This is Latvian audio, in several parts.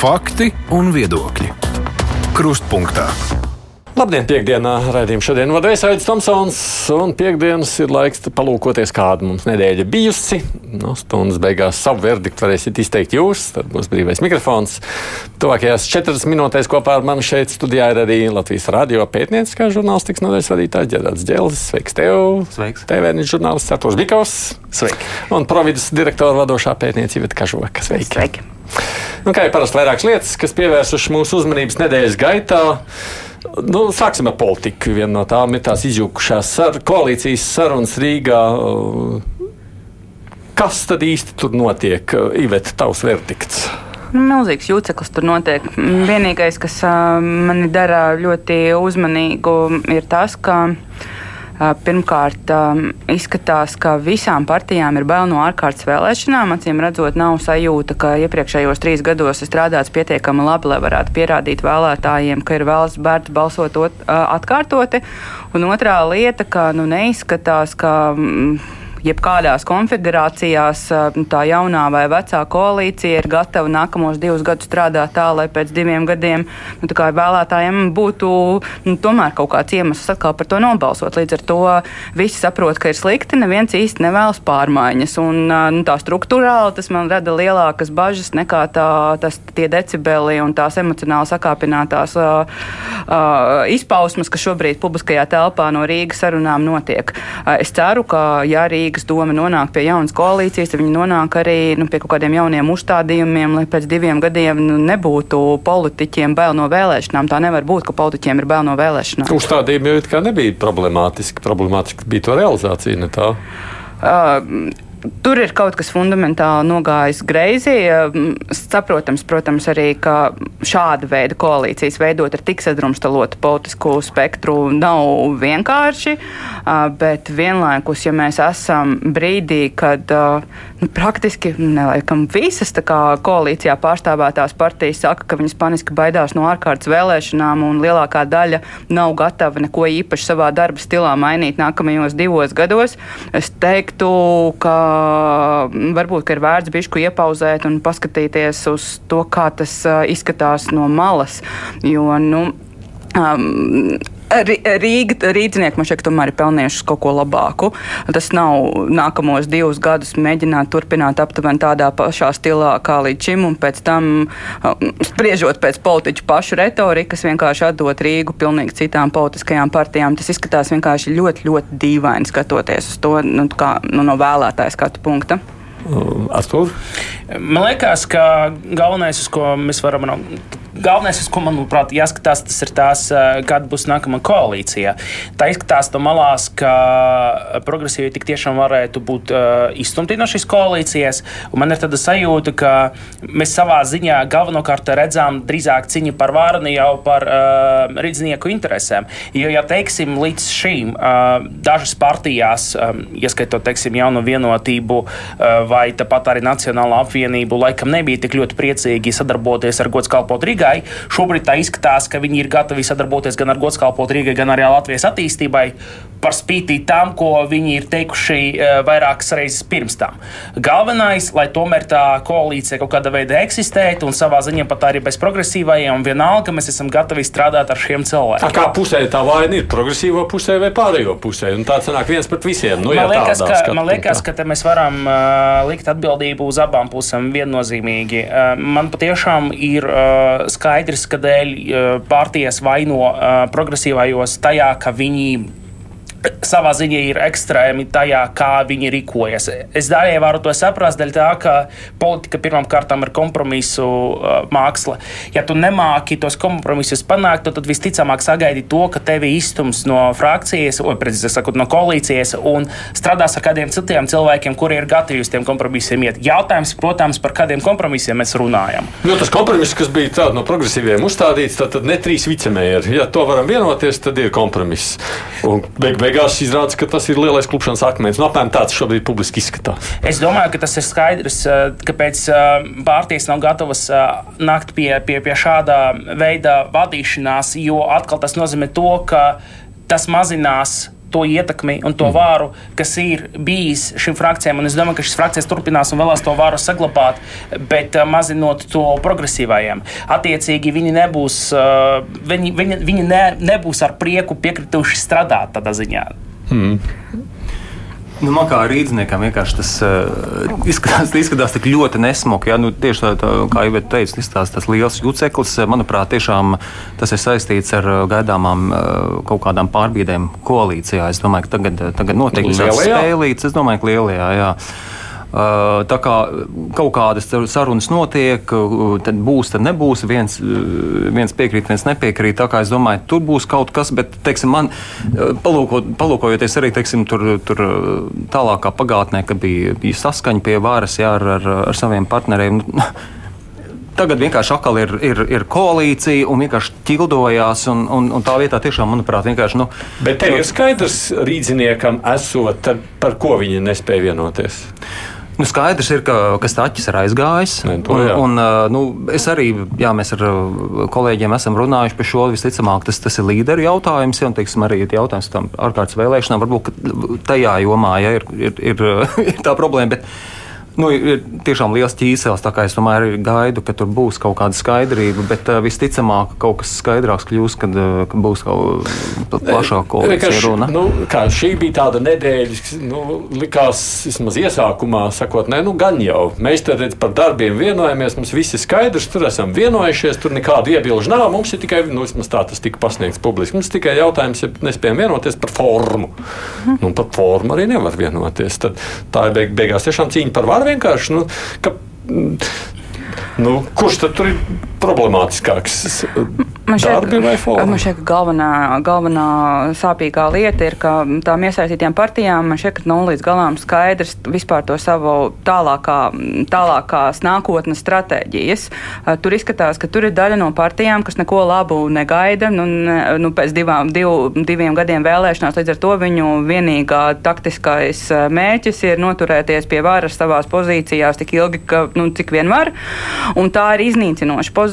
Fakti un viedokļi. Krustpunktā. Labdien, piekdienā raidījumā šodien vadīs Aits Tomsons, un piekdienas ir laiks palūkoties, kāda mums nedēļa bijusi. No stundas beigās savu verdiktu varēsiet izteikt jūs, tad būs brīvais mikrofons. Tuvākajās 40 minūtēs kopā ar mani šeit studijā ir arī Latvijas radio pētnieciskā žurnālistikas nodaļas vadītājs Ģerārds Džēlis. Sveiks tev! Sveiks! TVN žurnālists Artūrs Bikovs. Sveiki! Un providus direktora vadošā pētniecība Kažoka. Sveiki! Sveiki. Nu, kā jau parasti vairākas lietas, kas pievērsušas mūsu uzmanības nedēļas gaitā. Nu, sāksim ar politiku. Viena no tām ir tās izjūkušās sar koalīcijas sarunas Rīgā. Kas tad īsti tur notiek? Iveta, tavs verdikts. Milzīgs jūceklis tur notiek. Vienīgais, kas mani dara ļoti uzmanīgu, ir tas, ka Pirmkārt, izskatās, ka visām partijām ir bail no ārkārtas vēlēšanām. Acīm redzot, nav sajūta, ka iepriekšējos trīs gados ir strādāts pietiekami labi, lai varētu pierādīt vēlētājiem, ka ir vēlas bērns balsot atkārtoti. Un otrā lieta, ka nu, neizskatās, ka. Mm, jebkādās konfederācijās tā jaunā vai vecā koalīcija ir gatava nākamos divus gadus strādāt tā, lai pēc diviem gadiem nu, vēlētājiem būtu nu, tomēr kaut kāds iemesls atkal par to nobalsot. Līdz ar to visi saprot, ka ir slikti, neviens īsti nevēlas pārmaiņas. Un, nu, tā struktūrāli tas man rada lielākas bažas nekā tā, tas, tie decibeli un tās emocionāli sakāpinātās uh, uh, izpausmes, kas šobrīd publiskajā telpā no Rīgas sarunām notiek. Uh, es ceru, ka ja Rīga Rīgas doma nonāk pie jaunas koalīcijas, tad viņi nonāk arī nu, pie kaut kādiem jauniem uzstādījumiem, lai pēc diviem gadiem nu, nebūtu politiķiem bail no vēlēšanām. Tā nevar būt, ka politiķiem ir bail no vēlēšanām. Uzstādījumi jau nebija problemātiski. Problemātiski bija to realizācija, ne tā? Uh, Tur ir kaut kas fundamentāli nogājis greizi. Saprotams, protams, arī, ka šāda veida koalīcijas veidot ar tik sadrumstalotu politisku spektru nav vienkārši, bet vienlaikus, ja mēs esam brīdī, kad nu, praktiski nelaikam visas koalīcijā pārstāvētās partijas saka, ka viņas paniski baidās no ārkārtas vēlēšanām un lielākā daļa nav gatava neko īpaši savā darba stilā mainīt nākamajos divos gados, es teiktu, ka varbūt ir vērts bišku iepauzēt un paskatīties uz to, kā tas izskatās no malas. Jo, nu, Um, Rīga, rīznieki man šķiet, tomēr ir pelnījuši kaut ko labāku. Tas nav nākamos divus gadus mēģināt turpināt aptuveni tādā pašā stilā kā līdz šim, un pēc tam spriežot pēc politiķu pašu retorikas, vienkārši atdot Rīgu pilnīgi citām politiskajām partijām. Tas izskatās vienkārši ļoti, ļoti dīvaini skatoties uz to nu, kā, nu, no vēlētāja skatu punkta. Artur? Man liekas, ka galvenais, uz ko mēs varam galvenais, ko manuprāt jāskatās, tas ir tās, kāda būs nākamā koalīcija. Tā izskatās no malās, ka progresīvi tik tiešām varētu būt uh, izstumti no šīs koalīcijas. Man ir tāda sajūta, ka mēs savā ziņā galvenokārt redzam drīzāk cīņu par varu, ne jau par uh, rīznieku interesēm. Jo, ja teiksim, līdz šīm uh, dažas partijās, um, ieskaitot teiksim, jaunu vienotību uh, vai tāpat arī Nacionālo apvienību, laikam nebija tik ļoti priecīgi sadarboties ar Gods kalpot Rīgā. Rīgai. Šobrīd tā izskatās, ka viņi ir gatavi sadarboties gan ar Godskalpotu Rīgai, gan arī Latvijas attīstībai par spīti tam, ko viņi ir teikuši uh, vairākas reizes pirms tam. Galvenais, lai tomēr tā koalīcija kaut kāda veida eksistētu un savā ziņā pat arī bez progresīvajiem, vienalga mēs esam gatavi strādāt ar šiem cilvēkiem. Kā pusē tā vaina ir progresīvo pusē vai pārējo pusē? Un tā sanāk viens pret visiem. Nu, man liekas, ka, man liekas, ka mēs varam uh, likt atbildību uz abām pusēm viennozīmīgi. Uh, man patiešām ir uh, skaidrs, ka dēļ uh, partijas vaino uh, progresīvajos tajā, ka viņi savā ziņā ir ekstrēmi tajā, kā viņi rīkojas. Es daļai varu to saprast, dēļ tā, ka politika pirmām kārtām ir kompromisu uh, māksla. Ja tu nemāki tos kompromisus panākt, tad visticamāk sagaidi to, ka tevi izstums no frakcijas, vai precīzāk sakot, no koalīcijas un strādās ar kādiem citiem cilvēkiem, kuri ir gatavi uz tiem kompromisiem iet. Jautājums, protams, par kādiem kompromisiem mēs runājam. Jo tas kompromiss, kas bija tāds no progresīviem uzstādīts, tad, tad ne trīs vicemēri. Ja to varam vienoties, tad ir kompromiss. Un beig, beig beigās izrādās, ka tas ir lielais klupšanas akmens. No nu, apmēram tāds šobrīd publiski izskatās. Es domāju, ka tas ir skaidrs, eh, kāpēc eh, pārties nav gatavas eh, nākt pie, pie, pie šāda veida vadīšanās, jo atkal tas nozīmē to, ka tas mazinās to ietekmi un to mm. vāru, kas ir bijis šīm frakcijām. Un es domāju, ka šīs frakcijas turpinās un vēlēs to vāru saglabāt, bet uh, mazinot to progresīvajiem. Attiecīgi viņi nebūs, uh, viņi, viņi, viņi ne, nebūs ar prieku piekrituši strādāt tādā ziņā. Mm. Nu, man kā rīzniekam vienkārši tas uh, izskatās, izskatās tik ļoti nesmuki. Ja? Nu, tieši tā, tā kā jau teicu, izskatās tas liels juceklis. Manuprāt, tiešām tas ir saistīts ar gaidāmām uh, kaut kādām pārbīdēm koalīcijā. Es domāju, ka tagad, tagad noteikti būs spēlīts. Es domāju, ka lielajā. Jā. Tā kā kaut kādas sarunas notiek, tad būs, tad nebūs. Viens, viens piekrīt, viens nepiekrīt. Tā kā es domāju, tur būs kaut kas, bet, teiksim, man palūkot, palūkojoties arī, teiksim, tur, tur tālākā pagātnē, kad bija, bija saskaņa pie varas jā, ar, ar, ar saviem partneriem. Nu, tagad vienkārši atkal ir, ir, ir koalīcija un vienkārši ķildojās. Un, un, un tā vietā tiešām, manuprāt, vienkārši. Nu, Bet te ir skaidrs rīzniekam, esot, par ko viņi nespēja vienoties. Nu, skaidrs ir, ka, ka Stāķis ir aizgājis. Ne, to, un, un, nu, es arī, jā, mēs ar kolēģiem esam runājuši par šo. Visticamāk, tas, tas ir līderu jautājums, ja, un teiksim, arī jautājums par ārkārtas vēlēšanām. Varbūt tajā jomā ja, ir, ir, ir, ir tā problēma. Bet, Nu, ir tiešām liels ķīsels, tā kā es tomēr gaidu, ka tur būs kaut kāda skaidrība, bet uh, visticamāk, kaut kas skaidrāks kļūs, kad, uh, kad būs kaut kāda plašāka koalīcija runa. Nu, kā, šī bija tāda nedēļa, nu, likās vismaz iesākumā, sakot, ne, nu gan jau, mēs redz, par darbiem vienojamies, mums viss ir skaidrs, tur esam vienojušies, tur nekādu iebilžu nav, mums ir tikai, nu, vismaz tā tas tika pasniegts publiski, mums tikai jautājums, ja nespējam vienoties par formu. Nu, par formu arī nevar vienoties. Tad tā ir beig beigās tiešām cīņa par varu var vienkārši. Nu, ka, nu, kurš tad tur ir problemātiskāks? Man šķiet, man šķiet, ka galvenā, galvenā sāpīgā lieta ir, ka tām iesaistītām partijām man šķiet, ka nav līdz galam skaidrs vispār to savu tālākā, tālākās nākotnes stratēģijas. Tur izskatās, ka tur ir daļa no partijām, kas neko labu negaida. Nu, nu, pēc divām, div, diviem gadiem vēlēšanās līdz ar to viņu vienīgā taktiskais mērķis ir noturēties pie varas savās pozīcijās tik ilgi, ka, nu, cik vien var. Un tā ir iznīcinoša pozīcija,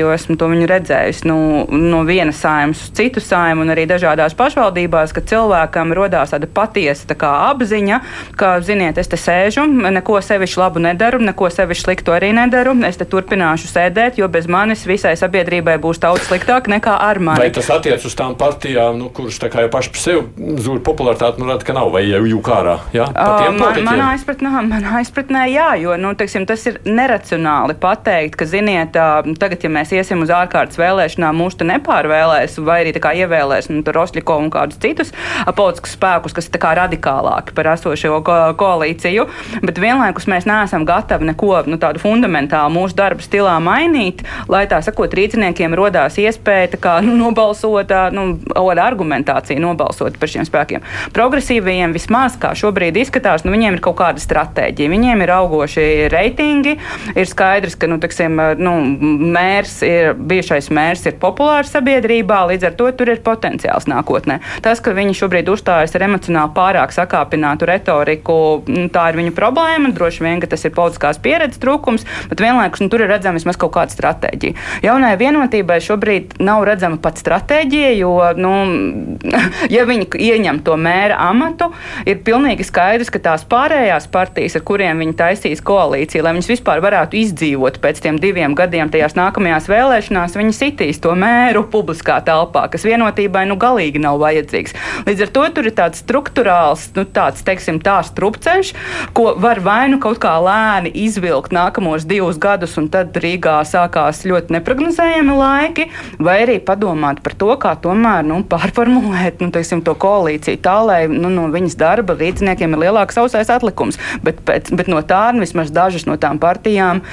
jo esmu to viņu redzējusi. Nu, no vienas saimas uz citu saimu, un arī dažādās pašvaldībās, ka cilvēkam rodās tāda patiesa tā kā apziņa, ka, ziniet, es te sēžu, neko sevišķi labu nedaru, neko sevišķi sliktu arī nedaru. Es te turpināšu sēdēt, jo bez manis visai sabiedrībai būs daudz sliktāk nekā ar mani. Vai tas attiec uz tām partijām, nu, kuras tā kā jau paši par sevi zūd popularitāti, nu, rada, ka nav vai jau jūkārā? Jā, uh, man, manā izpratnē, manā izpratnē, jā, jo, nu, teiksim, tas ir neracionāli pateikt, ka, ziniet, tagad, ja mēs iesim uz ārkārtas vēlēšanām, mūs te nepārvēlēs, vai arī ievēlēs nu, Rosļiko un kādus citus politiskus spēkus, kas ir radikālāki par esošo ko koalīciju. Bet vienlaikus mēs neesam gatavi neko nu, tādu fundamentālu mūsu darba stilā mainīt, lai tā sakot, rīciniekiem rodās iespēja kā, nu, nobalsot, nu, ar argumentāciju nobalsot par šiem spēkiem. Progresīvajiem vismaz, kā šobrīd izskatās, nu, viņiem ir kaut kāda stratēģija, viņiem ir augoši reitingi, ir skaidrs, ka, nu, teksim, nu, mērs ir, bijušais mērs ir populārs sabiedrībā, līdz ar to tur ir potenciāls nākotnē. Tas, ka viņi šobrīd uzstājas ar emocionāli pārāk sakāpinātu retoriku, nu, tā ir viņu problēma. Droši vien, ka tas ir politiskās pieredzes trūkums, bet vienlaikus nu, tur ir redzama vismaz kaut kāda stratēģija. Jaunajai vienotībai šobrīd nav redzama pat stratēģija, jo, nu, ja viņi ieņem to mēra amatu, ir pilnīgi skaidrs, ka tās pārējās partijas, ar kuriem viņi taisīs koalīciju, lai viņas vispār varētu izdzīvot pēc tiem diviem gadiem tajās nākamajās vēlēšanās, viņi sitīs to mēru publiskā telpā, kas vienotībai nu galīgi nav vajadzīgs. Līdz ar to tur ir tāds struktūrāls, nu, tāds, teiksim, tā strupceļš, ko var vai nu kaut kā lēni izvilkt nākamos divus gadus, un tad Rīgā sākās ļoti neprognozējami laiki, vai arī padomāt par to, kā tomēr nu, pārformulēt nu, teiksim, to koalīciju tā, lai nu, no viņas darba līdziniekiem ir lielāks sausais atlikums. Bet, bet, bet no tā vismaz dažas no tām partijām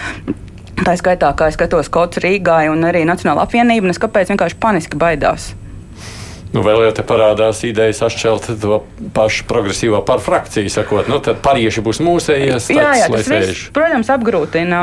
Tā skaitā, kā es skatos Kots Rīgai un arī Nacionāla apvienība, un es kāpēc vienkārši paniski baidās. Nu, vēl jau te parādās idejas atšķelt to pašu progresīvo par frakciju, sakot, nu, tad parieši būs mūsējies. Jā, jā, tas viss, protams, apgrūtina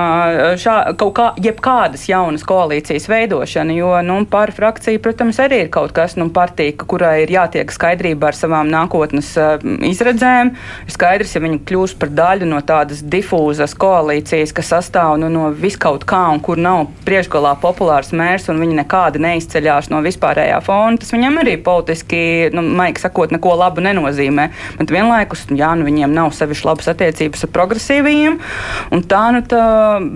šā, kaut kā, jebkādas jaunas koalīcijas veidošanu, jo, nu, par frakciju, protams, arī ir kaut kas, nu, partija, kurai ir jātiek skaidrība ar savām nākotnes uh, izredzēm. Ir skaidrs, ja viņi kļūs par daļu no tādas difūzas koalīcijas, kas sastāv nu, no viskaut kā un kur nav priekšgalā populārs mērs un viņi nekādi neizceļās no vispārējā fona, tas viņam arī politiski, nu, maigi sakot, neko labu nenozīmē. Bet vienlaikus, jā, nu, viņiem nav sevišķi labas attiecības ar progresīviem, un tā, nu, tā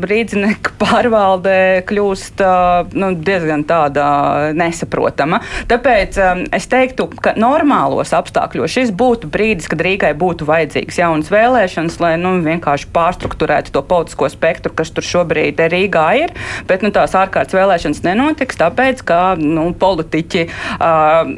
rīdznieka pārvalde kļūst nu, diezgan tāda nesaprotama. Tāpēc um, es teiktu, ka normālos apstākļos šis būtu brīdis, kad Rīgai būtu vajadzīgas jaunas vēlēšanas, lai nu, vienkārši pārstruktūrētu to politisko spektru, kas tur šobrīd Rīgā ir. Bet nu, tās ārkārtas vēlēšanas nenotiks, tāpēc ka nu, politiķi. Uh,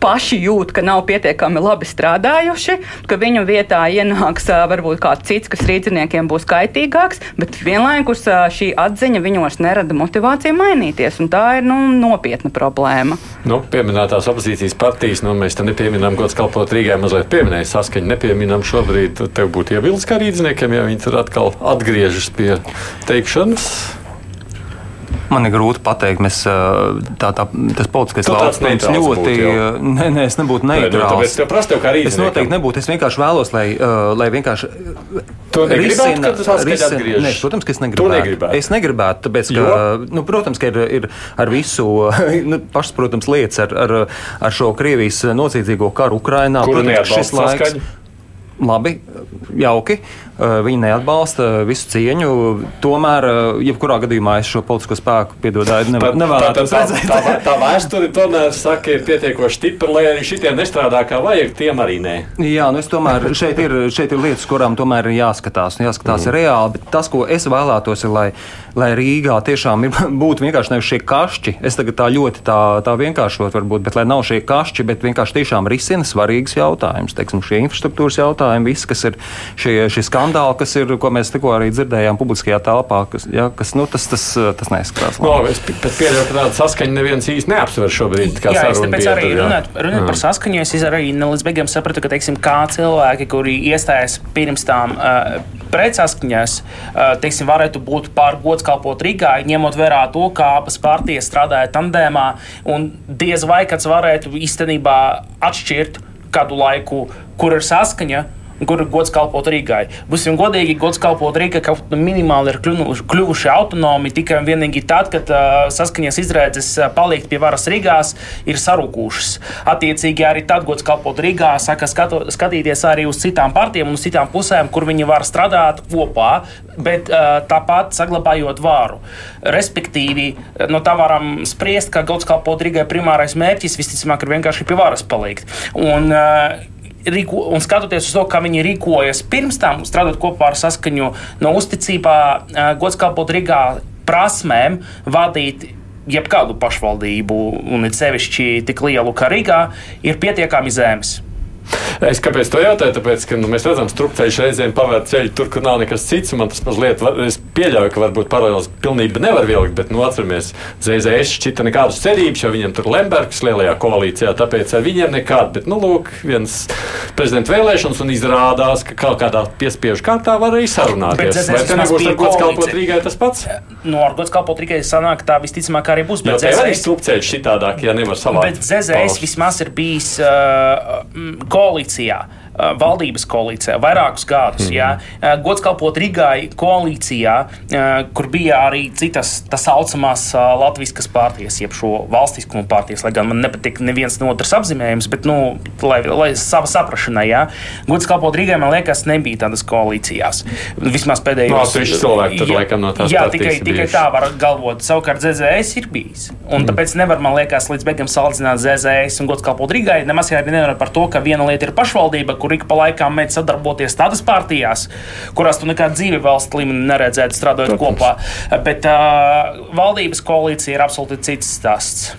paši jūt, ka nav pietiekami labi strādājuši, ka viņu vietā ienāks varbūt kāds cits, kas rīzniekiem būs kaitīgāks, bet vienlaikus šī atziņa viņos nerada motivāciju mainīties, tā ir nu, nopietna problēma. Nu, pieminētās opozīcijas partijas, nu, mēs te nepieminām gods kalpot Rīgai, mazliet pieminēja saskaņu, nepieminām šobrīd, tev būtu iebildes kā rīzniekiem, ja viņi tur atkal atgriežas pie teikšanas. Man ir grūti pateikt, mēs, tā, tā, tas politiskais lauciens ļoti. Nē, nē, es nebūtu neitrāls. Nē, nu, tev tev es noteikti nebūtu. Es vienkārši vēlos, lai, uh, lai vienkārši. To risina, risina, nē, protams, ka es negribētu. Es negribētu, tāpēc, ka, jo? nu, protams, ka ir, ir ar visu, nu, pašas, protams, lietas ar, ar, ar šo Krievijas nocīdzīgo karu Ukrainā. Kur protams, šis laiks. Saskaņu? Labi, jauki. Eh, viņi neatbalsta visu cieņu. Tomēr, eh, jebkurā gadījumā, es šo politisko spēku piedodāju, nevēlētos redzēt. Tā, tā, tā vēsture tomēr saka, ir pietiekoši stipra, lai arī šitie nestrādā kā vajag, tiem arī nē. Jā, nu es tomēr šeit ir, šeit ir lietas, kurām tomēr ir jāskatās, jāskatās mm. reāli, bet tas, ko es vēlētos, ir, lai, lai Rīgā tiešām ir, būtu vienkārši nevis šie kašķi. Es tagad tā ļoti tā, tā vienkāršot varbūt, bet lai nav šie kašķi, bet vienkārši tiešām risina svarīgas jautājumus, teiksim, šie infrastruktūras jautājumi, viss, kas ir šie, šie skandāli skandāli, kas ir, ko mēs tikko arī dzirdējām publiskajā telpā, kas, ja, kas nu, tas, tas, tas neizskatās. No, es pieļauju, ka tāda saskaņa neviens īsti neapsver šobrīd. Jā, es tāpēc arī runāt, runāt par saskaņu. Es arī ne līdz beigām sapratu, ka, teiksim, kā cilvēki, kuri iestājas pirms tam uh, pretsaskaņās, uh, teiksim, varētu būt pār gods kalpot Rīgā, ņemot vērā to, kā abas partijas strādāja tandēmā, un diez vai kāds varētu īstenībā atšķirt kādu laiku, kur ir saskaņa kur gods kalpot Rīgai. Būsim godīgi, gods kalpot Rīgai kaut minimāli ir kļuvuši, kļuvuši autonomi tikai un vienīgi tad, kad uh, saskaņas izredzes palikt pie varas Rīgās ir sarūkušas. Attiecīgi arī tad gods kalpot Rīgā saka skato, skatīties arī uz citām partijām un uz citām pusēm, kur viņi var strādāt kopā, bet uh, tāpat saglabājot vāru. Respektīvi, no tā varam spriest, ka gods kalpot Rīgai primārais mērķis visticamāk ir vienkārši pie varas palikt. Un, uh, rīko, un skatoties uz to, kā viņi rīkojas pirms tam, strādājot kopā ar saskaņu no uzticībā, gods kalpot Rīgā prasmēm vadīt jebkādu pašvaldību, un it sevišķi tik lielu kā Rīgā, ir pietiekami zemes. Es kāpēc to jautāju? Tāpēc, ka nu, mēs redzam, ka strupceļš reizēm pavērt ceļu tur, kur nav nekas cits. Man tas mazliet, es pieļauju, ka varbūt paralēlis pilnībā nevar vilkt, bet, nu, atceramies, ZZS šķita nekādas cerības, jo viņam tur Lembergs lielajā koalīcijā, tāpēc ar viņiem nekāda. Bet, nu, lūk, viens prezidenta vēlēšanas un izrādās, ka kaut kādā piespiežu kārtā var arī sarunāties. Vai te nebūs ar gods kalpot Rīgai tas pats? No nu, ar gods kalpot Rīgai sanāk tā visticamāk arī būs. Bet ZZS arī strupceļš šitādāk, ja nevar savādāk. Bet ZZS vismaz ir bijis uh, koalīcijā. Uh, valdības koalīcijā vairākus gadus. Mm. Jā. Uh, gods kalpot Rigai koalīcijā, uh, kur bija arī citas tā saucamās latviskas partijas, jeb šo valstiskumu partijas, lai gan man nepatīk neviens no otras apzīmējums, bet, nu, lai, lai sava saprašanai, jā. Gods kalpot Rigai, man liekas, nebija tādas koalīcijās. Vismaz pēdējos. No, atsevišķi cilvēki jā, laikam, no tās jā, tikai, tikai tā var galvot. Savukārt ZZS ir bijis. Un mm. tāpēc nevar, man liekas, līdz beigām salīdzināt ZZS un gods kalpot Rigai. Nemaz arī nevar par to, ka viena lieta ir pašvaldība, kur ik pa laikam mēģina sadarboties tādas partijās, kurās tu nekādu dzīvi valsts līmenī neredzētu strādājot Protams. kopā. Bet uh, valdības koalīcija ir absolūti cits stāsts.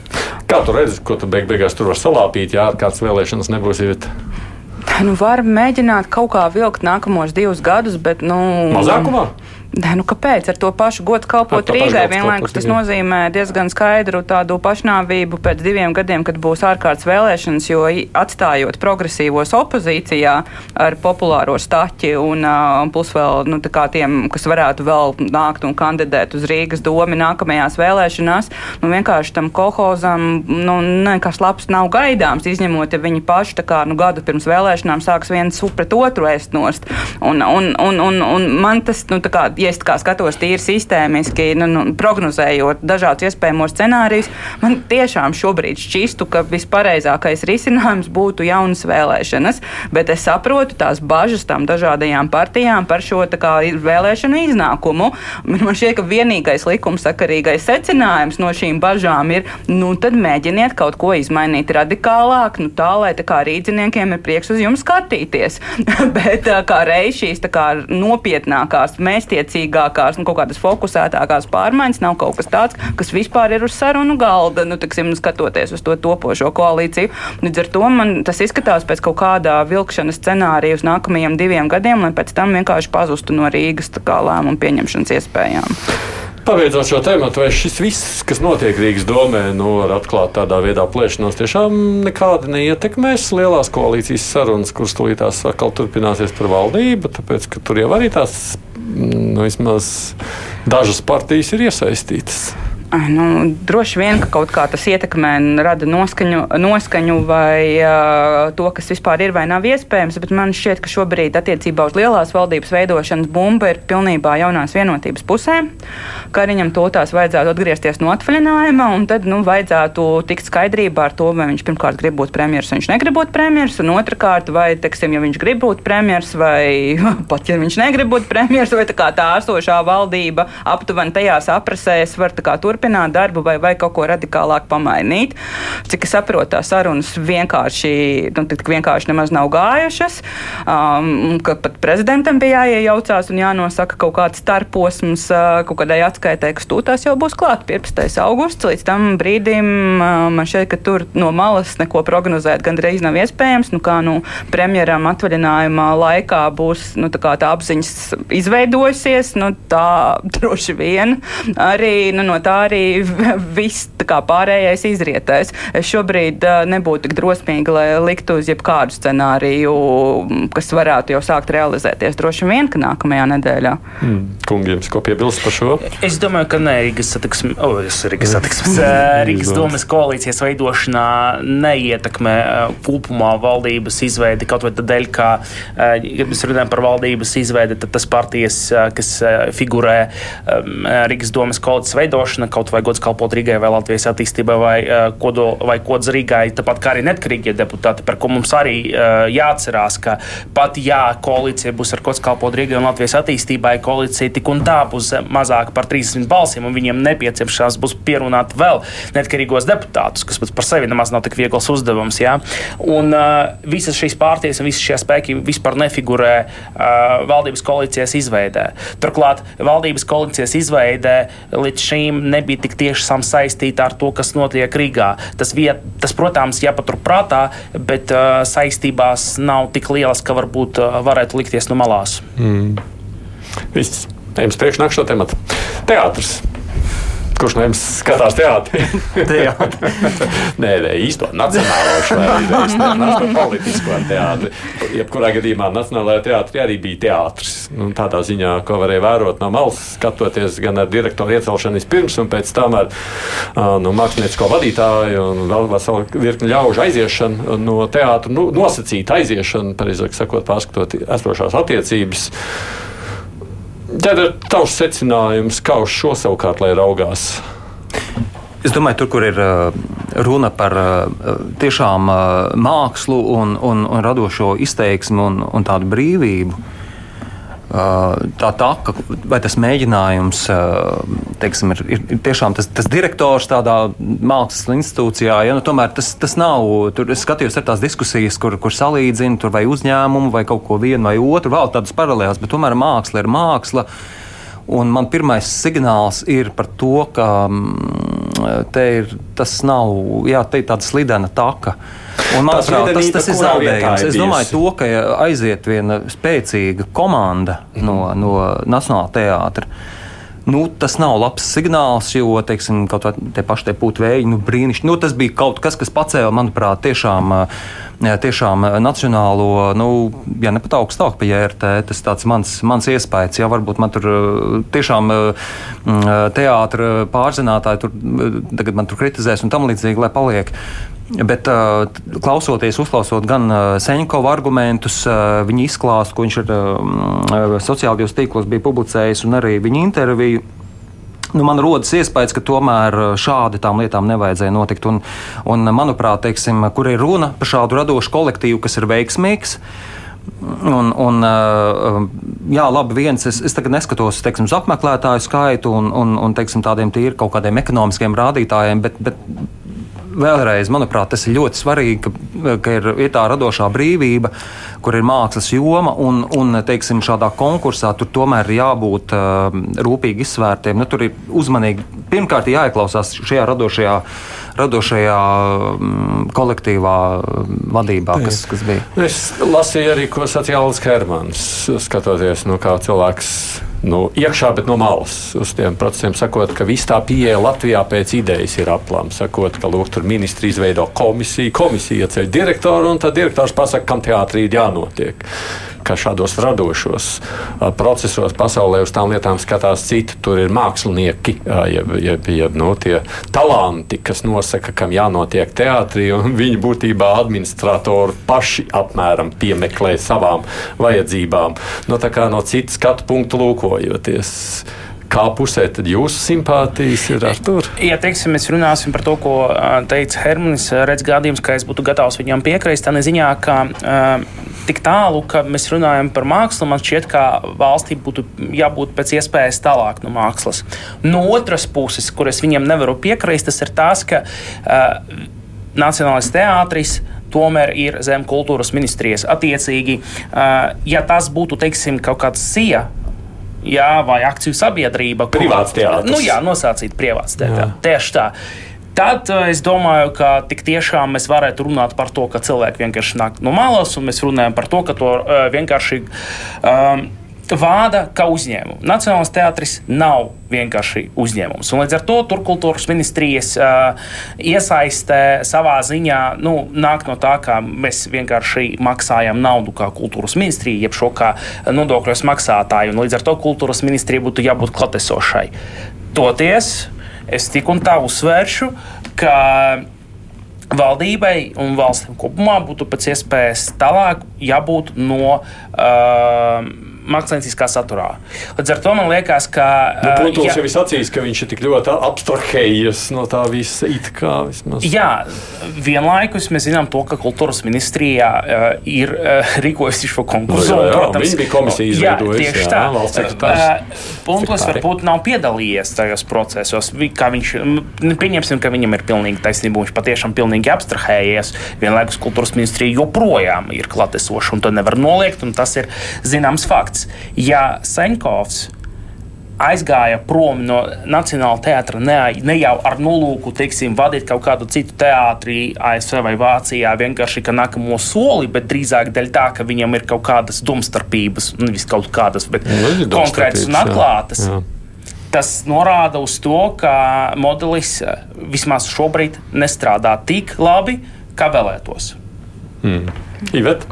Kā tu redzi, ko tu beig beigās tur var salāpīt, ja kāds vēlēšanas nebūs? Iet? Nu, var mēģināt kaut kā vilkt nākamos divus gadus, bet. Nu, Mazākumā? Nē, nu kāpēc? Ar to pašu godu kalpot Rīgai vienlaikus tas nozīmē diezgan skaidru tādu pašnāvību pēc diviem gadiem, kad būs ārkārtas vēlēšanas, jo atstājot progresīvos opozīcijā ar populāro staķi un plus vēl nu, tiem, kas varētu vēl nākt un kandidēt uz Rīgas domu nākamajās vēlēšanās, nu vienkārši tam kolhozam nu, nekas labs nav gaidāms, izņemot, ja viņi paši kā, nu, gadu pirms vēlēšanām sāks viens pret otru ēst nost. Un, un, un, un, un man tas, nu, tā kā, ja es skatos tīri sistēmiski, nu, nu, prognozējot dažādus iespējamos scenārijus, man tiešām šobrīd šķistu, ka vispareizākais risinājums būtu jaunas vēlēšanas. Bet es saprotu tās bažas tām dažādajām partijām par šo kā, vēlēšanu iznākumu. Man šķiet, ka vienīgais likumsakarīgais secinājums no šīm bažām ir, nu, tad mēģiniet kaut ko izmainīt radikālāk, nu, tā lai tā kā rīdziniekiem ir prieks uz jums skatīties. Bet kā reiz šīs kā, nopietnākās, mēstiecīgākās, nu, kaut kādas fokusētākās pārmaiņas nav kaut kas tāds, kas vispār ir uz sarunu galda, nu, tiksim, skatoties uz to topošo koalīciju. Līdz ar to man tas izskatās pēc kaut kādā vilkšanas scenārija uz nākamajiem diviem gadiem, lai pēc tam vienkārši pazustu no Rīgas lēmumu pieņemšanas iespējām. Pabeidzot šo tēmu, vai šis viss, kas notiek Rīgas domē, nu, ar atklātu tādā veidā plēšanos, tiešām nekādi neietekmēs lielās koalīcijas sarunas, kuras tūlītās atkal turpināsies par valdību, tāpēc, ka tur jau arī tās, nu, vismaz dažas partijas ir iesaistītas. Nu, droši vien, ka kaut kā tas ietekmē un rada noskaņu, noskaņu vai uh, to, kas vispār ir vai nav iespējams, bet man šķiet, ka šobrīd attiecībā uz lielās valdības veidošanas bumba ir pilnībā jaunās vienotības pusē. Kariņam to tās vajadzētu atgriezties no atvaļinājuma, un tad nu, vajadzētu tikt skaidrībā ar to, vai viņš pirmkārt grib būt premjeras, vai viņš negrib būt premjeras, un otrkārt, vai, teiksim, ja viņš grib būt premjeras, vai pat ja viņš negrib būt premjeras, vai tā, tā esošā valdība aptuveni tajās aprasēs var turpināt turpināt darbu vai, vai kaut ko radikālāk pamainīt. Cik es saprotu, tās sarunas vienkārši, nu, vienkārši nemaz nav gājušas, um, ka pat prezidentam bija jāiejaucās un jānosaka kaut kāds starposms uh, kaut kādai atskaitē, kas tūtās jau būs klāt 15. augusts. Līdz tam brīdim uh, man šķiet, ka tur no malas neko prognozēt gandrīz nav iespējams. Nu, kā nu, premjeram atvaļinājumā laikā būs nu, tā, tā apziņas izveidojusies, nu, tā droši vien arī nu, no tā arī viss pārējais izrietēs. Es šobrīd uh, nebūtu tik drosmīga, lai liktu uz jebkādu scenāriju, kas varētu jau sākt realizēties. Droši vien, ka nākamajā nedēļā. Mm. Kungiem, ko piebilst par šo? Es domāju, ka ne Rīgas satiksmes, oh, Rīgas, satiksmes, Rīgas domas koalīcijas veidošanā neietekmē kopumā valdības izveidi kaut vai tādēļ, ka, ja mēs runājam par valdības izveidi, tad tas partijas, kas figurē Rīgas domas koalīcijas veidošana, kaut vai gods kalpot Rīgai vai Latvijas attīstībai vai, uh, kodo, vai kods Rīgai, tāpat kā arī netkarīgie deputāti, par ko mums arī uh, jāatcerās, ka pat ja koalīcija būs ar kods kalpot Rīgai un Latvijas attīstībai, koalīcija tik un tā būs mazāka par 30 balsīm, un viņiem nepieciešams būs pierunāt vēl netkarīgos deputātus, kas pats par sevi nemaz nav tik viegls uzdevums. Ja? Un uh, visas šīs pārties un visi šie spēki vispār nefigurē uh, valdības koalīcijas izveidē. Turklāt valdības koalīcijas izveidē līdz šīm nebija nebija tik tieši saistīta ar to, kas notiek Rīgā. Tas, viet, tas protams, jāpaturprātā, bet uh, saistībās nav tik lielas, ka varbūt uh, varētu likties no malās. Mm. Viss. Ejam uz priekšu nākamo tematu. Teātris. Kurš no jums skatās teātrī? nē, nē, īsto nacionālo šoreiz. Nē, politisko teātri. Jebkurā gadījumā Nacionālajā teātrī arī bija teātris. Nu, tādā ziņā, ko varēja vērot no malas, skatoties gan ar direktoru iecelšanu vispirms, un pēc tam ar nu, māksliniecisko vadītāju un vēl veselu virkni ļaužu aiziešanu no teātra, nu, nosacītu aiziešanu, pareizāk sakot, pārskatot esošās attiecības. Tad ir tavs secinājums, kā uz šo savukārt lai raugās. Es domāju, tur, kur ir runa par tiešām mākslu un, un, un radošo izteiksmu un, un tādu brīvību, tā taka, vai tas mēģinājums teiksim, ir, ir, ir tiešām tas, tas direktors tādā mākslas institūcijā. Ja, nu, tomēr tas, tas nav. Tur es skatījos ar tās diskusijas, kur, kur salīdzina tur vai uzņēmumu vai kaut ko vienu vai otru, vēl tādas paralēlas, bet tomēr māksla ir māksla. Un man pirmais signāls ir par to, ka ir, tas nav jā, tāda slidena taka. Un, manuprāt, tas, tas ir zaudējums. Es domāju, to, ka aiziet viena spēcīga komanda no, no Nacionālā teātra. Nu, tas nav labs signāls, jo, teiksim, kaut kā tie paši tie putekļi vēji, nu, brīnišķīgi. Nu, tas bija kaut kas, kas pacēla, manuprāt, tiešām, tiešām nacionālo, nu, ja ne pat augstāk pie JRT, tas tāds mans, mans iespējas. Jā, varbūt man tur tiešām teātra pārzinātāji tur, tagad man tur kritizēs un tam līdzīgi, lai paliek. Bet, klausoties, uzklausot gan Seņķova argumentus, viņa izklāstu, ko viņš ir uh, sociālajos tīklos bija publicējis, un arī viņa interviju. Nu, man rodas iespējas, ka tomēr šādi tām lietām nevajadzēja notikt. Un, un, manuprāt, teiksim, kur ir runa par šādu radošu kolektīvu, kas ir veiksmīgs, Un, un, jā, labi, viens, es, es tagad neskatos teiksim, uz apmeklētāju skaitu un, un, un teiksim, tādiem tīri kaut kādiem ekonomiskiem rādītājiem, bet, bet vēlreiz, manuprāt, tas ir ļoti svarīgi, ka, ka ir, ir tā radošā brīvība, kur ir mākslas joma, un, un teiksim, šādā konkursā tur tomēr ir jābūt uh, rūpīgi izsvērtiem. Nu, tur ir uzmanīgi, pirmkārt, jāieklausās šajā radošajā, radošajā um, kolektīvā vadībā, kas, kas bija. Es lasīju arī, ko sacīja Alis Hermans, skatoties, nu, kā cilvēks nu, iekšā, bet no malas uz tiem procesiem. Sakot, ka viss tā pieeja Latvijā pēc idejas ir aplama. Sakot, ka lūk, tur ministri izveido komisiju, komisija ieceļ direktoru, un tad direktors pasaka, kam teātrī ir jānotiek ka šādos radošos procesos pasaulē uz tām lietām skatās citi. Tur ir mākslinieki, jeb, jeb, jeb no, nu, tie talanti, kas nosaka, kam jānotiek teātrī, un viņi būtībā administratori paši apmēram piemeklē savām vajadzībām. No, nu, no citas skatu punktu lūkojoties. Kā pusē tad jūsu simpātijas ir ar to? Ja teiksim, mēs runāsim par to, ko teica Hermanis, redz gadījums, ka es būtu gatavs viņam piekrist, tā neziņā, ka uh, tik tālu, ka mēs runājam par mākslu, man šķiet, ka valstī būtu jābūt pēc iespējas tālāk no mākslas. No otras puses, kur es viņam nevaru piekrist, tas ir tas, ka uh, Nacionālais teātris tomēr ir zem kultūras ministrijas. Attiecīgi, uh, ja tas būtu, teiksim, kaut kāds sija jā, vai akciju sabiedrība. Privāts teātris. Nu, jā, nosacīt privāts teātris. Tieši tā. Tad uh, es domāju, ka tik tiešām mēs varētu runāt par to, ka cilvēki vienkārši nāk no malas, un mēs runājam par to, ka to uh, vienkārši um, vāda kā uzņēmumu. Nacionālais teātris nav vienkārši uzņēmums. Un līdz ar to turkultūras ministrijas uh, iesaistē savā ziņā nu, nāk no tā, ka mēs vienkārši maksājam naudu kā kultūras ministrija, jeb šo kā nodokļos maksātāju. Un līdz ar to kultūras ministrija būtu jābūt klatesošai. Toties es tik un tā uzsvēršu, ka valdībai un valstīm kopumā būtu pēc iespējas tālāk jābūt no. Uh, mākslinieckā saturā. Līdz ar to man liekas, ka. Nu, Protams, ja, jau ir acīs, ka viņš ir tik ļoti abstrahējies no tā visa it kā vismaz. Jā, vienlaikus mēs zinām to, ka kultūras ministrijā uh, ir uh, rīkojusi šo konkursu. No, nu, jā, jā, protams, viņi bija komisija izveidojusi. Jā, tieši jā, tā. Valsts sekretārs. Punklis varbūt nav piedalījies tajos procesos. Viņš, pieņemsim, ka viņam ir pilnīgi taisnība, viņš patiešām pilnīgi abstrahējies. Vienlaikus kultūras ministrija joprojām ir klatesoša un to nevar noliegt, tas ir zināms fakts fakts, ja Senkovs aizgāja prom no Nacionālā teātra ne, ne jau ar nolūku teiksim, vadīt kaut kādu citu teātri, ASV vai Vācijā, vienkārši kā nākamo soli, bet drīzāk dēļ tā, ka viņam ir kaut kādas domstarpības, nevis kaut kādas, bet nu, konkrētas un atklātas. Jā, jā. Tas norāda uz to, ka modelis vismaz šobrīd nestrādā tik labi, kā vēlētos. Hmm. Ivet?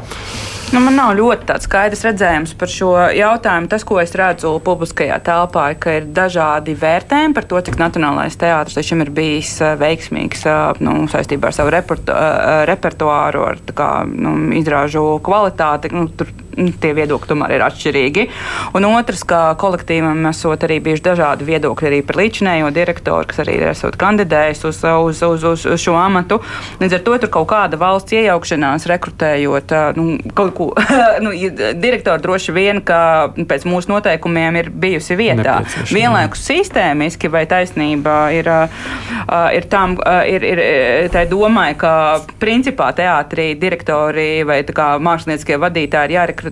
Nu, man nav ļoti skaidrs redzējums par šo jautājumu. Tas, ko es redzu publiskajā telpā, ir, ka ir dažādi vērtējumi par to, cik Nacionālais teātris līdz šim ir bijis eh, veiksmīgs eh, nu, saistībā ar savu repertu, eh, repertuāru, ar kā, nu, izrāžu kvalitāti. Nu, tur, tie viedokļi tomēr ir atšķirīgi. Un otrs, ka kolektīvam esot arī bijuši dažādi viedokļi arī par līdzinējo direktoru, kas arī ir esot kandidējis uz, uz, uz, uz, uz šo amatu. Līdz ar to tur kaut kāda valsts iejaukšanās rekrutējot nu, kaut ko, nu, direktori droši vien, ka pēc mūsu noteikumiem ir bijusi vietā. Vienlaikus sistēmiski vai taisnība ir, ir tam, ir, ir tai domai, ka principā teātrī direktori vai mākslinieckie vadītāji ir jārekrutē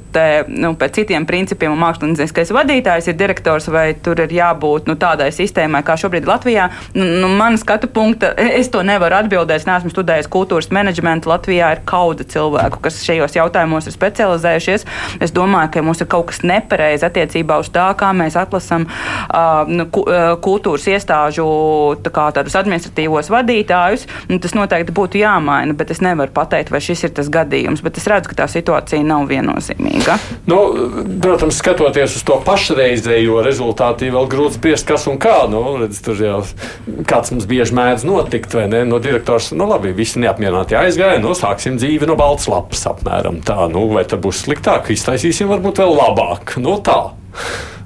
nu, pēc citiem principiem, un mākslinieckais vadītājs ir direktors, vai tur ir jābūt nu, tādai sistēmai, kā šobrīd Latvijā. Nu, nu, man skatu punkta, es to nevaru atbildēt, es neesmu studējis kultūras menedžmentu. Latvijā ir kauda cilvēku, kas šajos jautājumos ir specializējušies. Es domāju, ka mums ir kaut kas nepareizi attiecībā uz tā, kā mēs atlasām uh, nu, kultūras iestāžu tā tādus administratīvos vadītājus. Tas noteikti būtu jāmaina, bet es nevaru pateikt, vai šis ir tas gadījums. Bet es redzu, ka tā situācija nav viennozīmīga. Nozīmīga. Nu, protams, skatoties uz to pašreizējo rezultātu, vēl grūti spriest, kas un kā. Nu, redz, tur jau kāds mums bieži mēdz notikt, vai ne? No direktors, nu labi, visi neapmierināti aizgāja, nu sāksim dzīvi no balts lapas apmēram tā. Nu, vai tad būs sliktāk, iztaisīsim varbūt vēl labāk. Nu tā.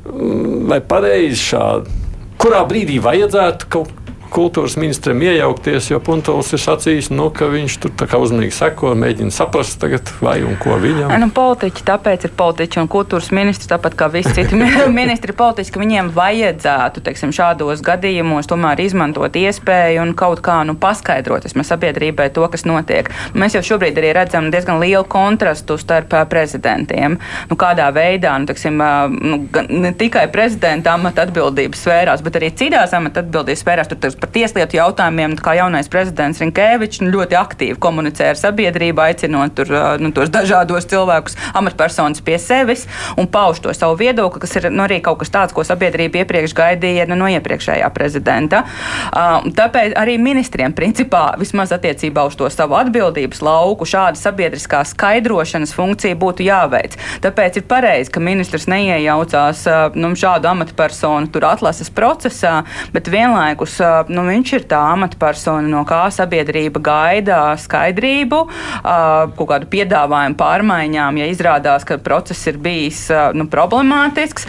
Vai pareizi šādi? Kurā brīdī vajadzētu kaut kultūras ministram iejaukties, jo Puntovs ir sacījis, nu, ka viņš tur uzmanīgi seko, mēģina saprast, tagad, vai un ko viņam. Nu, politiķi tāpēc ir politiķi un kultūras ministrs, tāpat kā visi citi ministri, politiski, ka viņiem vajadzētu teiksim, šādos gadījumos tomēr izmantot iespēju un kaut kā nu, paskaidrot sabiedrībai to, kas notiek. Mēs jau šobrīd arī redzam diezgan lielu kontrastu starp prezidentiem. Nu, kādā veidā, nu, teiksim, nu, ne tikai prezidenta amata atbildības sfērās, bet arī citās amata atbildības sfērās. Tur, par tieslietu jautājumiem, kā jaunais prezidents Rinkēvičs nu, ļoti aktīvi komunicē ar sabiedrību, aicinot tur, nu, tos dažādos cilvēkus, amatpersonas pie sevis un pauž to savu viedokli, kas ir nu, arī kaut kas tāds, ko sabiedrība iepriekš gaidīja nu, no iepriekšējā prezidenta. Tāpēc arī ministriem, principā, vismaz attiecībā uz to savu atbildības lauku, šāda sabiedriskā skaidrošanas funkcija būtu jāveic. Tāpēc ir pareizi, ka ministrs neiejaucās nu, šādu amatpersonu atlases procesā, bet vienlaikus nu, viņš ir tā amatpersona, no kā sabiedrība gaida skaidrību, kaut kādu piedāvājumu pārmaiņām, ja izrādās, ka process ir bijis nu, problemātisks,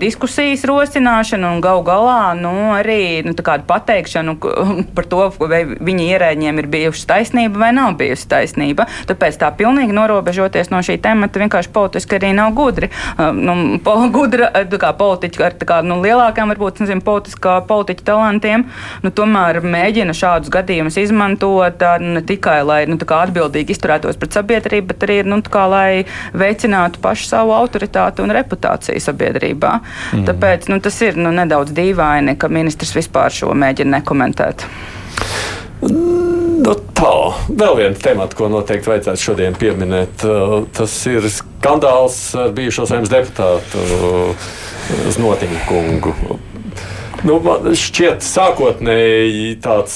diskusijas rosināšana un gal galā nu, arī nu, pateikšanu par to, vai viņa ierēģiem ir bijusi taisnība vai nav bijusi taisnība. Tāpēc tā pilnīgi norobežoties no šī temata vienkārši politiski arī nav gudri. Nu, gudra, kā politiķi ar kā, nu, lielākām, varbūt, nezinu, politiskā politiķa talantiem, nu, tomēr mēģina šādus gadījumus izmantot ne tikai lai nu, atbildīgi izturētos pret sabiedrību, bet arī nu, kā, lai veicinātu pašu savu autoritāti un reputāciju sabiedrībā. Mm. Tāpēc nu, tas ir nu, nedaudz dīvaini, ka ministrs vispār šo mēģina nekomentēt. Nu, tā, vēl viens temats, ko noteikti vajadzētu šodien pieminēt, tas ir skandāls ar bijušo saimnes deputātu Znotiņu kungu. Nu, man šķiet, sākotnēji tāds.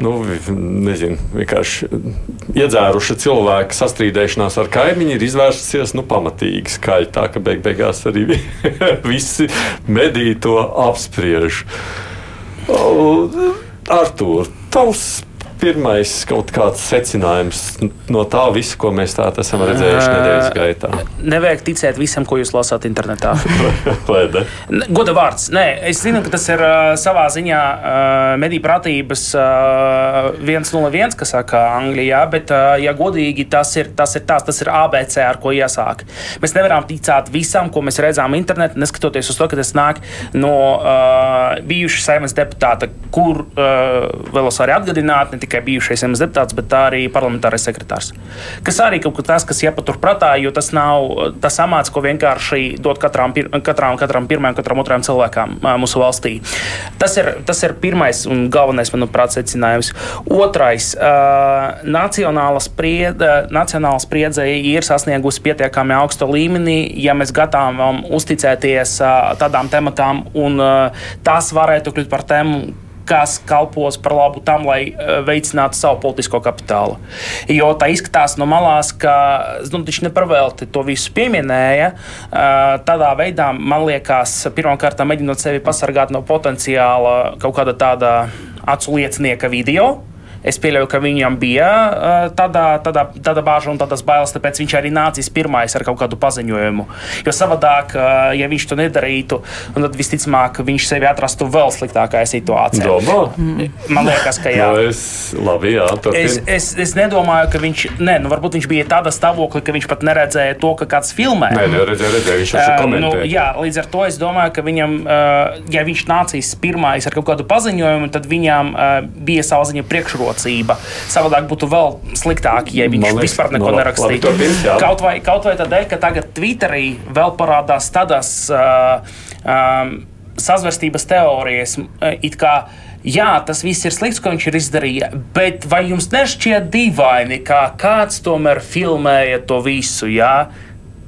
Nu, nezinu, vienkārši iedzēruša cilvēka sastrīdēšanās ar kaimiņu ir izvērsusies nu, pamatīgi skaļi. Tā ka beig beigās arī visi mediji to apspriež. Artur, tavs pirmais kaut kāds secinājums no tā visa, ko mēs tādā esam redzējuši nedēļas gaitā? Nevajag ticēt visam, ko jūs lasāt internetā. Goda vārds. Nē, es zinu, ka tas ir savā ziņā mediju prātības uh, 101, kas saka Anglijā, bet, ja godīgi, tas ir, tas ir tās, tas ir ABC, ar ko jāsāk. Mēs nevaram ticēt visam, ko mēs redzam internetā, neskatoties uz to, ka tas nāk no uh, bijuša saimnes deputāta, kur uh, vēlos arī atgādināt, ne tikai tikai bijušais zemes deputāts, bet arī parlamentārais sekretārs. Kas arī kaut kas tāds, kas jāpaturprātā, jo tas nav tas amats, ko vienkārši dod katram, katram, katram pirmajam, katram otrajam cilvēkam mūsu valstī. Tas ir, tas ir pirmais un galvenais, manuprāt, secinājums. Otrais nacionāla spriedze, ir sasniegusi pietiekami augstu līmeni, ja mēs gatavam uzticēties tādām tematām, un tas varētu kļūt par tēmu kas kalpos par labu tam, lai eh, veicinātu savu politisko kapitālu. Jo tā izskatās no malās, ka nu, viņš nepravēlti to visu pieminēja. Eh, tādā veidā, man liekas, pirmkārt, mēģinot sevi pasargāt no potenciāla kaut kāda tāda acu liecinieka video Es pieļauju, ka viņam bija uh, tāda, tāda, tāda bāža un tādas bailes, tāpēc viņš arī nācis pirmais ar kaut kādu paziņojumu. Jo savādāk, uh, ja viņš to nedarītu, tad visticamāk viņš sevi atrastu vēl sliktākajā situācijā. Domā? Man liekas, ka jā. No, es, labi, jā es, es, es nedomāju, ka viņš, ne, nu, varbūt viņš bija tādā stāvoklī, ka viņš pat neredzēja to, ka kāds filmē. Nē, neredzēja, redzēja, viņš jau uh, nu, jā, līdz ar to es domāju, ka viņam, uh, ja viņš nācīs pirmais ar kaut kādu paziņojumu, tad viņam uh, bija savā ziņā priekšrocība rocība. Savādāk būtu vēl sliktāk, ja viņš liekas, vispār neko no, nerakstītu. Kaut vai, kaut vai tādēļ, ka tagad Twitterī vēl parādās tādas uh, um, sazvērstības teorijas, it kā. Jā, tas viss ir slikts, ko viņš ir izdarījis, bet vai jums nešķiet dīvaini, ka kāds tomēr filmēja to visu? Jā?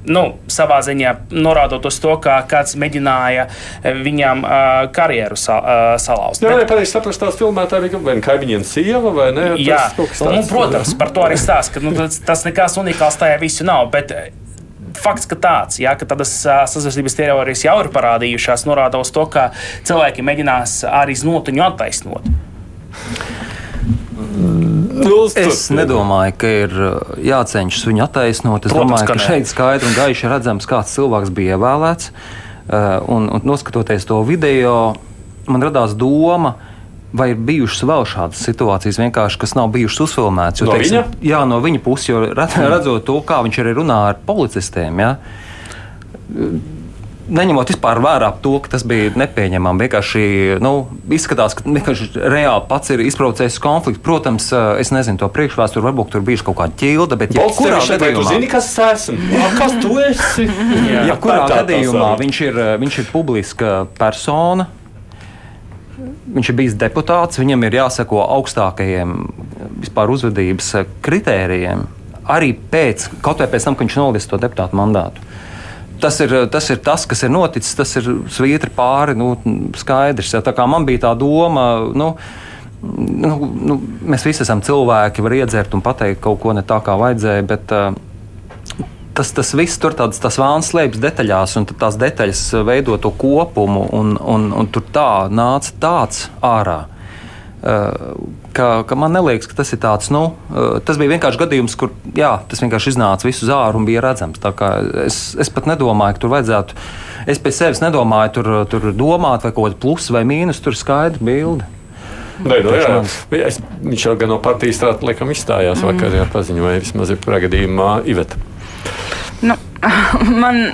Nu, savā ziņā norādot uz to, ka kāds mēģināja eh, viņam uh, karjeru sa, uh, salauzt. Jā, bet... pareizi saprast, tās filmētāji bija vai kaimiņiem sieva vai ne? Jā, un, protams, par to arī stāsta, ka nu, tas, tas nekas unikāls tajā visu nav. Bet, fakts, ka tāds, jā, ka tādas sazvērstības teorijas jau ir parādījušās, norāda uz to, ka cilvēki mēģinās arī znotiņu attaisnot. Nu, es nedomāju, ka ir jācenšas viņu attaisnot. Es Protams, domāju, ka, ka šeit skaidri un gaiši redzams, kāds cilvēks bija ievēlēts. Un, un noskatoties to video, man radās doma, ka Vai ir bijušas vēl šādas situācijas, kas nav bijušas uzfilmētas? No teiksim, viņa? Jā, no viņa puses, jo redzot to, kā viņš arī runā ar policistiem. Ja, neņemot vispār vērā to, ka tas bija nepieņemami. Vienkārši nu, izskatās, ka vienkārši reāli pats ir izprovocējis konfliktu. Protams, es nezinu to priekšvēsturi, varbūt tur bija kaut kāda ķilda, bet ja kurā gadījumā zini, kas esmu? Kas tu esi? Jā, ja kurā gadījumā viņš ir, viņš ir publiska persona viņš ir bijis deputāts, viņam ir jāseko augstākajiem vispār uzvedības kritērijiem, arī pēc, kaut vai pēc tam, kad viņš nolaiž to deputātu mandātu. Tas ir, tas ir tas, kas ir noticis, tas ir svītri pāri, nu, skaidrs. Ja, tā kā man bija tā doma, nu, nu, nu, mēs visi esam cilvēki, var iedzert un pateikt kaut ko ne tā, kā vajadzēja, bet uh, tas, tas viss tur tāds, tas vāns slēpjas detaļās, un tās detaļas veido to kopumu, un, un, un tur tā nāca tāds ārā. Uh, ka, ka man liekas, ka tas ir tāds, nu, tas bija vienkārši gadījums, kur jā, tas vienkārši iznāca visu uz āru un bija redzams. Es, es pat nedomāju, ka tur vajadzētu, es pēc sevis nedomāju, tur, tur domāt vai kaut kāda plusa vai mīnus, tur skaidra bilde. Nē, no, jā, es, viņš jau gan no partijas strādājot, laikam izstājās mm. vakar, jā, paziņoja vismaz ir pragadījumā Iveta. Nu, man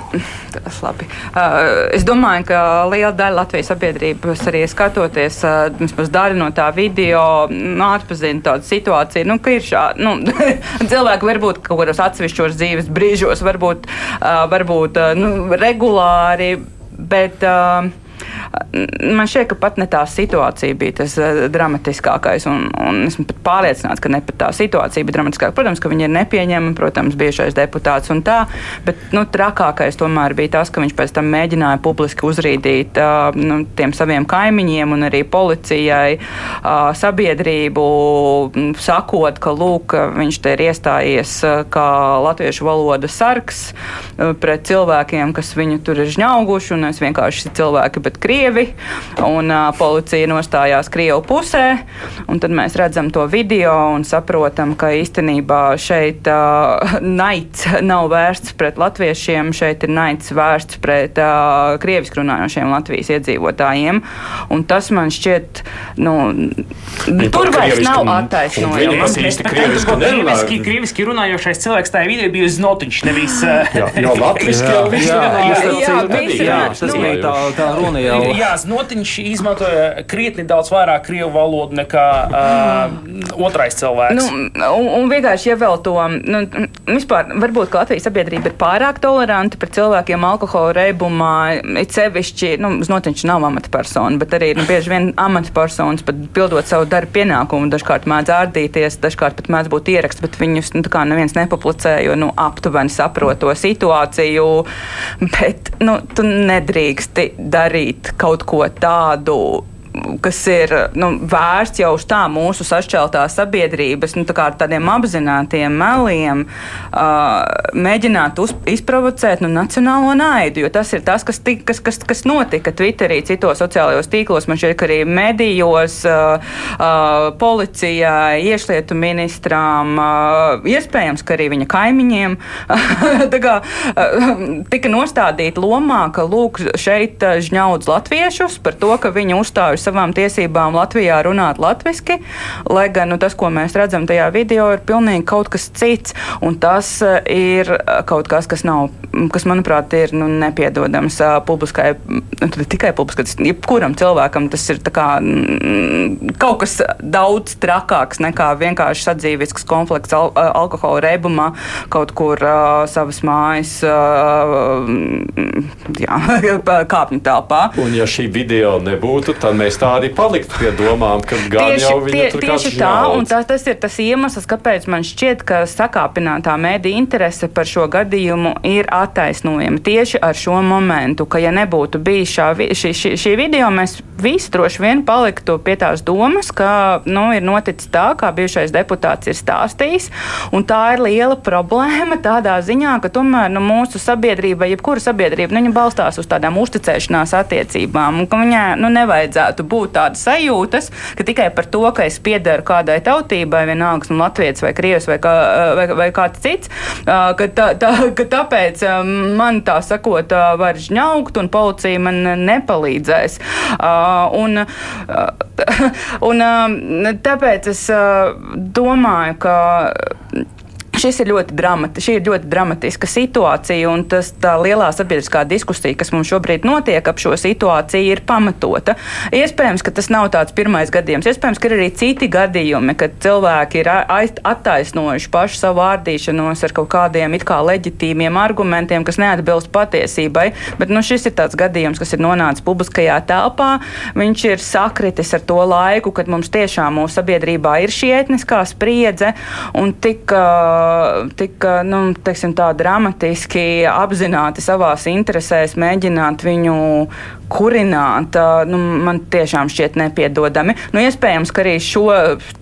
tas labi. Uh, es domāju, ka liela daļa Latvijas sabiedrības arī skatoties, uh, vismaz daļa no tā video, nu, atpazina tādu situāciju, nu, ka ir šādi. Nu, cilvēki varbūt kaut kādos atsevišķos dzīves brīžos, varbūt, uh, varbūt nu, regulāri, bet. Uh, Man šķiet, ka pat ne tā situācija bija tas uh, dramatiskākais. Un, un esmu pat pārliecināts, ka ne pat tā situācija bija dramatiskāka. Protams, ka viņi ir nepieņemami, protams, bijušais deputāts un tā. Bet nu, trakākais tomēr bija tas, ka viņš pēc tam mēģināja publiski uzrīdīt uh, nu, tiem saviem kaimiņiem un arī policijai uh, sabiedrību, sakot, ka lūk, viņš te ir iestājies uh, kā latviešu valodas sargs uh, pret cilvēkiem, kas viņu tur ir žņauguši, un es vienkārši cilvēki, bet krievi un uh, policija nostājās Krievu pusē. Tad mēs redzam to video un saprotam, ka īstenībā šeit uh, naids nav vērsts pret latviešiem, šeit ir naids vērsts pret uh, krieviski runājošiem Latvijas iedzīvotājiem. Un tas man šķiet, nu, Viņi tur vairs nav attaisnojums. Krieviski, krieviski runājošais cilvēks tajā vidē bija znotiņš, nevis. Jā, jau latviski jau viss bija. Tas bija tā, tā runa jau jā, Znotiņš izmantoja krietni daudz vairāk krievu valodu nekā uh, otrais cilvēks. Nu, un, un vienkārši, ja vēl to, nu, vispār, varbūt Latvijas sabiedrība ir pārāk toleranta pret cilvēkiem alkohola reibumā, it sevišķi, nu, Znotiņš nav amatpersona, bet arī, nu, bieži vien amatpersonas pat pildot savu darbu pienākumu, dažkārt mēdz ārdīties, dažkārt pat mēdz būt ieraksts, bet viņus, nu, tā kā neviens nepublicē, jo, nu, aptuveni saprot to situāciju, bet, nu, tu nedrīksti darīt kaut ko tādu kas ir nu, vērsts jau uz tā mūsu sašķeltās sabiedrības, nu, tā tādiem apzinātiem meliem, uh, mēģināt uz, izprovocēt nu, nacionālo naidu. Jo tas ir tas, kas, tika, kas, kas, kas notika Twitterī, citos sociālajos tīklos, man šķiet, ka arī medijos, uh, uh, policijā, iešlietu ministrām, uh, iespējams, ka arī viņa kaimiņiem kā, uh, tika nostādīta lomā, ka lūk, šeit žņaudz latviešus par to, ka viņi uzstājas savām tiesībām Latvijā runāt latviski, lai gan nu, tas, ko mēs redzam tajā video, ir pilnīgi kaut kas cits. Tas eh, ir eh, kaut kas, kas nav, kas manuprāt, ir nu, nepiedodams uh, publiskai, nu, tikai publiskai, jebkuram cilvēkam tas ir kā, mm, kaut kas daudz trakāks nekā vienkārši sadzīvisks konflikts al alkohola reibumā kaut kur uh, savas mājas uh, jā, kāpņu telpā. Un ja šī video nebūtu, tad mēs mēs tā arī paliktu pie domām, ka gan tieši, jau viņa tie, tur tieši tā, un tā, tas ir tas iemesls, kāpēc man šķiet, ka sakāpinātā mēdī interese par šo gadījumu ir attaisnojama tieši ar šo momentu, ka ja nebūtu bijis šā, šī, šī, šī video, mēs visi droši vien paliktu pie tās domas, ka nu, ir noticis tā, kā bijušais deputāts ir stāstījis, un tā ir liela problēma tādā ziņā, ka tomēr nu, mūsu sabiedrība, jebkura sabiedrība, nu, balstās uz tādām uzticēšanās attiecībām, un ka viņai nu, nevajadzētu būt tādas sajūtas, ka tikai par to, ka es piederu kādai tautībai, vienalga, nu, Latvijas vai Krievijas vai, kā, vai, vai kāds cits, ka, tā, tā, ka tāpēc man tā sakot var žņaukt un policija man nepalīdzēs. Un, un tāpēc es domāju, ka Šis ir ļoti dramati, šī ir ļoti dramatiska situācija, un tas, tā lielā sabiedriskā diskusija, kas mums šobrīd notiek ap šo situāciju, ir pamatota. Iespējams, ka tas nav tāds pirmais gadījums. Iespējams, ka ir arī citi gadījumi, kad cilvēki ir attaisnojuši pašu savu vārdīšanos ar kaut kādiem it kā leģitīmiem argumentiem, kas neatbilst patiesībai. Bet nu, šis ir tāds gadījums, kas ir nonācis publiskajā telpā. Viņš ir sakritis ar to laiku, kad mums tiešām mūsu sabiedrībā ir šī etniskā spriedze un tik. Uh, tik nu, teiksim, tā, dramatiski apzināti savās interesēs mēģināt viņu kurināt, nu, man tiešām šķiet nepiedodami. Nu, iespējams, ka arī šo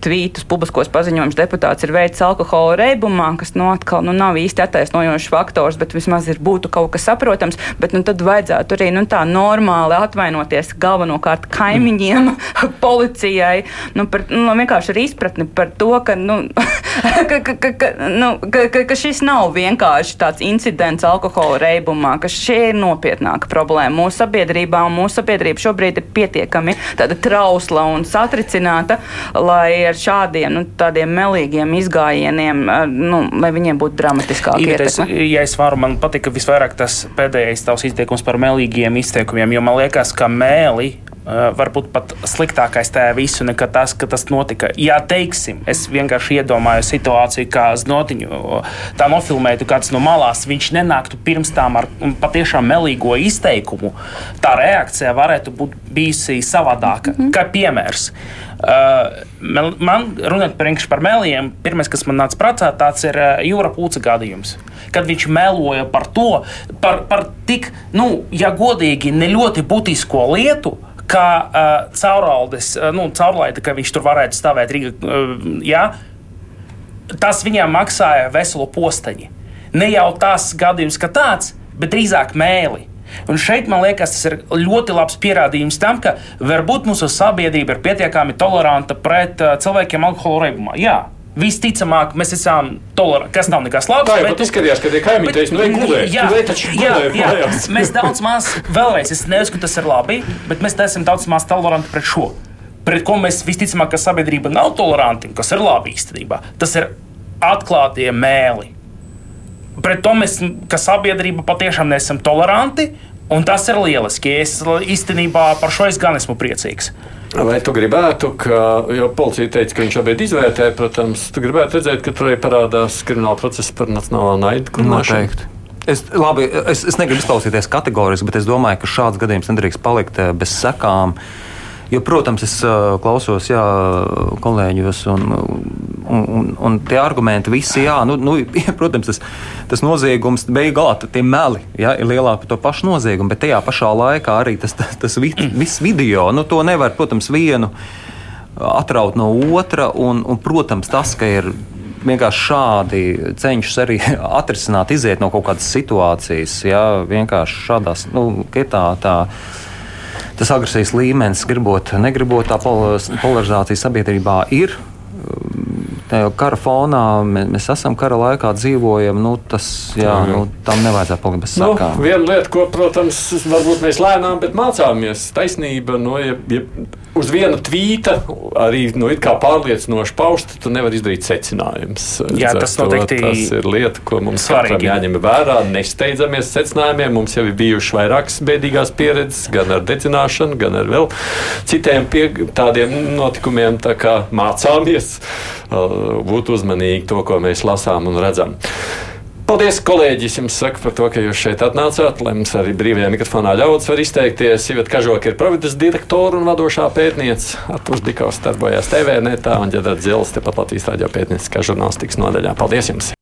tvītus, publiskos paziņojumus deputāts ir veids alkohola reibumā, kas nu, atkal nu, nav īsti attaisnojošs faktors, bet vismaz ir būtu kaut kas saprotams. Bet nu, tad vajadzētu arī nu, tā normāli atvainoties galvenokārt kaimiņiem, policijai, nu, par, nu, vienkārši ar izpratni par to, ka, nu, ka, ka, ka, ka, nu, ka, ka, ka šis nav vienkārši tāds incidents alkohola reibumā, ka šī ir nopietnāka problēma mūsu sabiedrībā un mūsu sabiedrība šobrīd ir pietiekami trausla un satricināta, lai ar šādiem nu, melīgiem izgājieniem, nu, lai viņiem būtu dramatiskāk ietekme. Ja es varu, man patika visvairāk tas pēdējais tavs izteikums par melīgiem izteikumiem, jo man liekas, ka mēli Eh, varbūt pat sliktākais tajā visu nekā tas, ka tas notika. Jā, teiksim, es vienkārši iedomājos situāciju, kā Znotiņu tā nofilmētu kāds no malās, viņš nenāktu pirms tam ar patiešām melīgo izteikumu. Tā reakcija varētu būt bijusi savādāka. Mm -hmm. Kā piemērs. Uh, man runājot par, par meliem, pirmais, kas man nāca prātā, tāds ir jūra pūca gadījums. Kad viņš meloja par to, par, par tik, nu, ja godīgi, ne ļoti būtisko lietu, kā uh, caurvaldes, uh, nu, caurlaida, ka viņš tur varētu stāvēt Rīgā. Uh, jā, tas viņam maksāja veselu posteņi. Ne jau tas gadījums, ka tāds, bet drīzāk mēli. Un šeit man liekas, tas ir ļoti labs pierādījums tam, ka varbūt mūsu sabiedrība ir pietiekami toleranta pret cilvēkiem alkohola reibumā. Jā, visticamāk, mēs esam toleranti, kas nav nekas labs. Tā jau bet... izskatījās, ka tie kaimiņi teica, nu, gulēt. Jā, taču, jā, jā, jā. mēs daudz maz, vēlreiz, es neuzskatu, tas ir labi, bet mēs esam daudz maz toleranti pret šo. Pret ko mēs visticamāk, ka sabiedrība nav toleranti, kas ir labi īstenībā. Tas ir atklātie mēli. Pret to mēs, ka sabiedrība patiešām nesam toleranti, un tas ir lieliski. Es īstenībā par šo es gan esmu priecīgs. Vai tu gribētu, ka, jo policija teica, ka viņš šobrīd izvērtē, protams, tu gribētu redzēt, ka tur arī parādās krimināla procesa par nacionālā naidu? Noteikti. Es, labi, es, es negribu izklausīties kategoriski, bet es domāju, ka šāds gadījums nedrīkst palikt eh, bez sekām. Uh, Jo, protams, es klausos jā, kolēģos, un, un, un, un tie argumenti visi, jā, nu, nu, protams, tas, tas noziegums beigās tie meli jā, ir lielāki par to pašu noziegumu, bet tajā pašā laikā arī tas, tas, tas vid, viss video, nu, to nevar, protams, vienu atraut no otra, un, un protams, tas, ka ir vienkārši šādi cenšas arī atrisināt, iziet no kaut kādas situācijas. Jā, vienkārši šādās, nu, tā, tā tas agresijas līmenis, gribot, negribot, tā polarizācija sabiedrībā ir. Kara fonā mēs, mēs esam kara laikā dzīvojam, nu, tas jā, nu, tam nevajadzētu palikt bez nu, sakām. Nu, viena lieta, ko, protams, varbūt mēs lēnām, bet mācāmies, taisnība, no, ja, ja uz viena tvīta, arī nu, pārliecinoši pausta, tu nevari izdarīt secinājumus. Jā, tas noteikti tas ir lieta, ko mums katram jāņem vērā. Nesteidzamies secinājumiem. Mums jau ir bijušas vairākas bēdīgās pieredzes, gan ar dedzināšanu, gan ar vēl citiem pie, tādiem notikumiem. Tā kā mācāmies būt uzmanīgi to, ko mēs lasām un redzam. Paldies, kolēģis, jums saka par to, ka jūs šeit atnācāt, lai mums arī brīvajā mikrofonā ļauts var izteikties. Iveta Kažoka ir providas direktora un vadošā pētniece. Artūrs Dikovs darbojās TV netā un ģenerāts Zils, tepat Latvijas radio pētnieciskā žurnālistikas nodaļā. Paldies jums!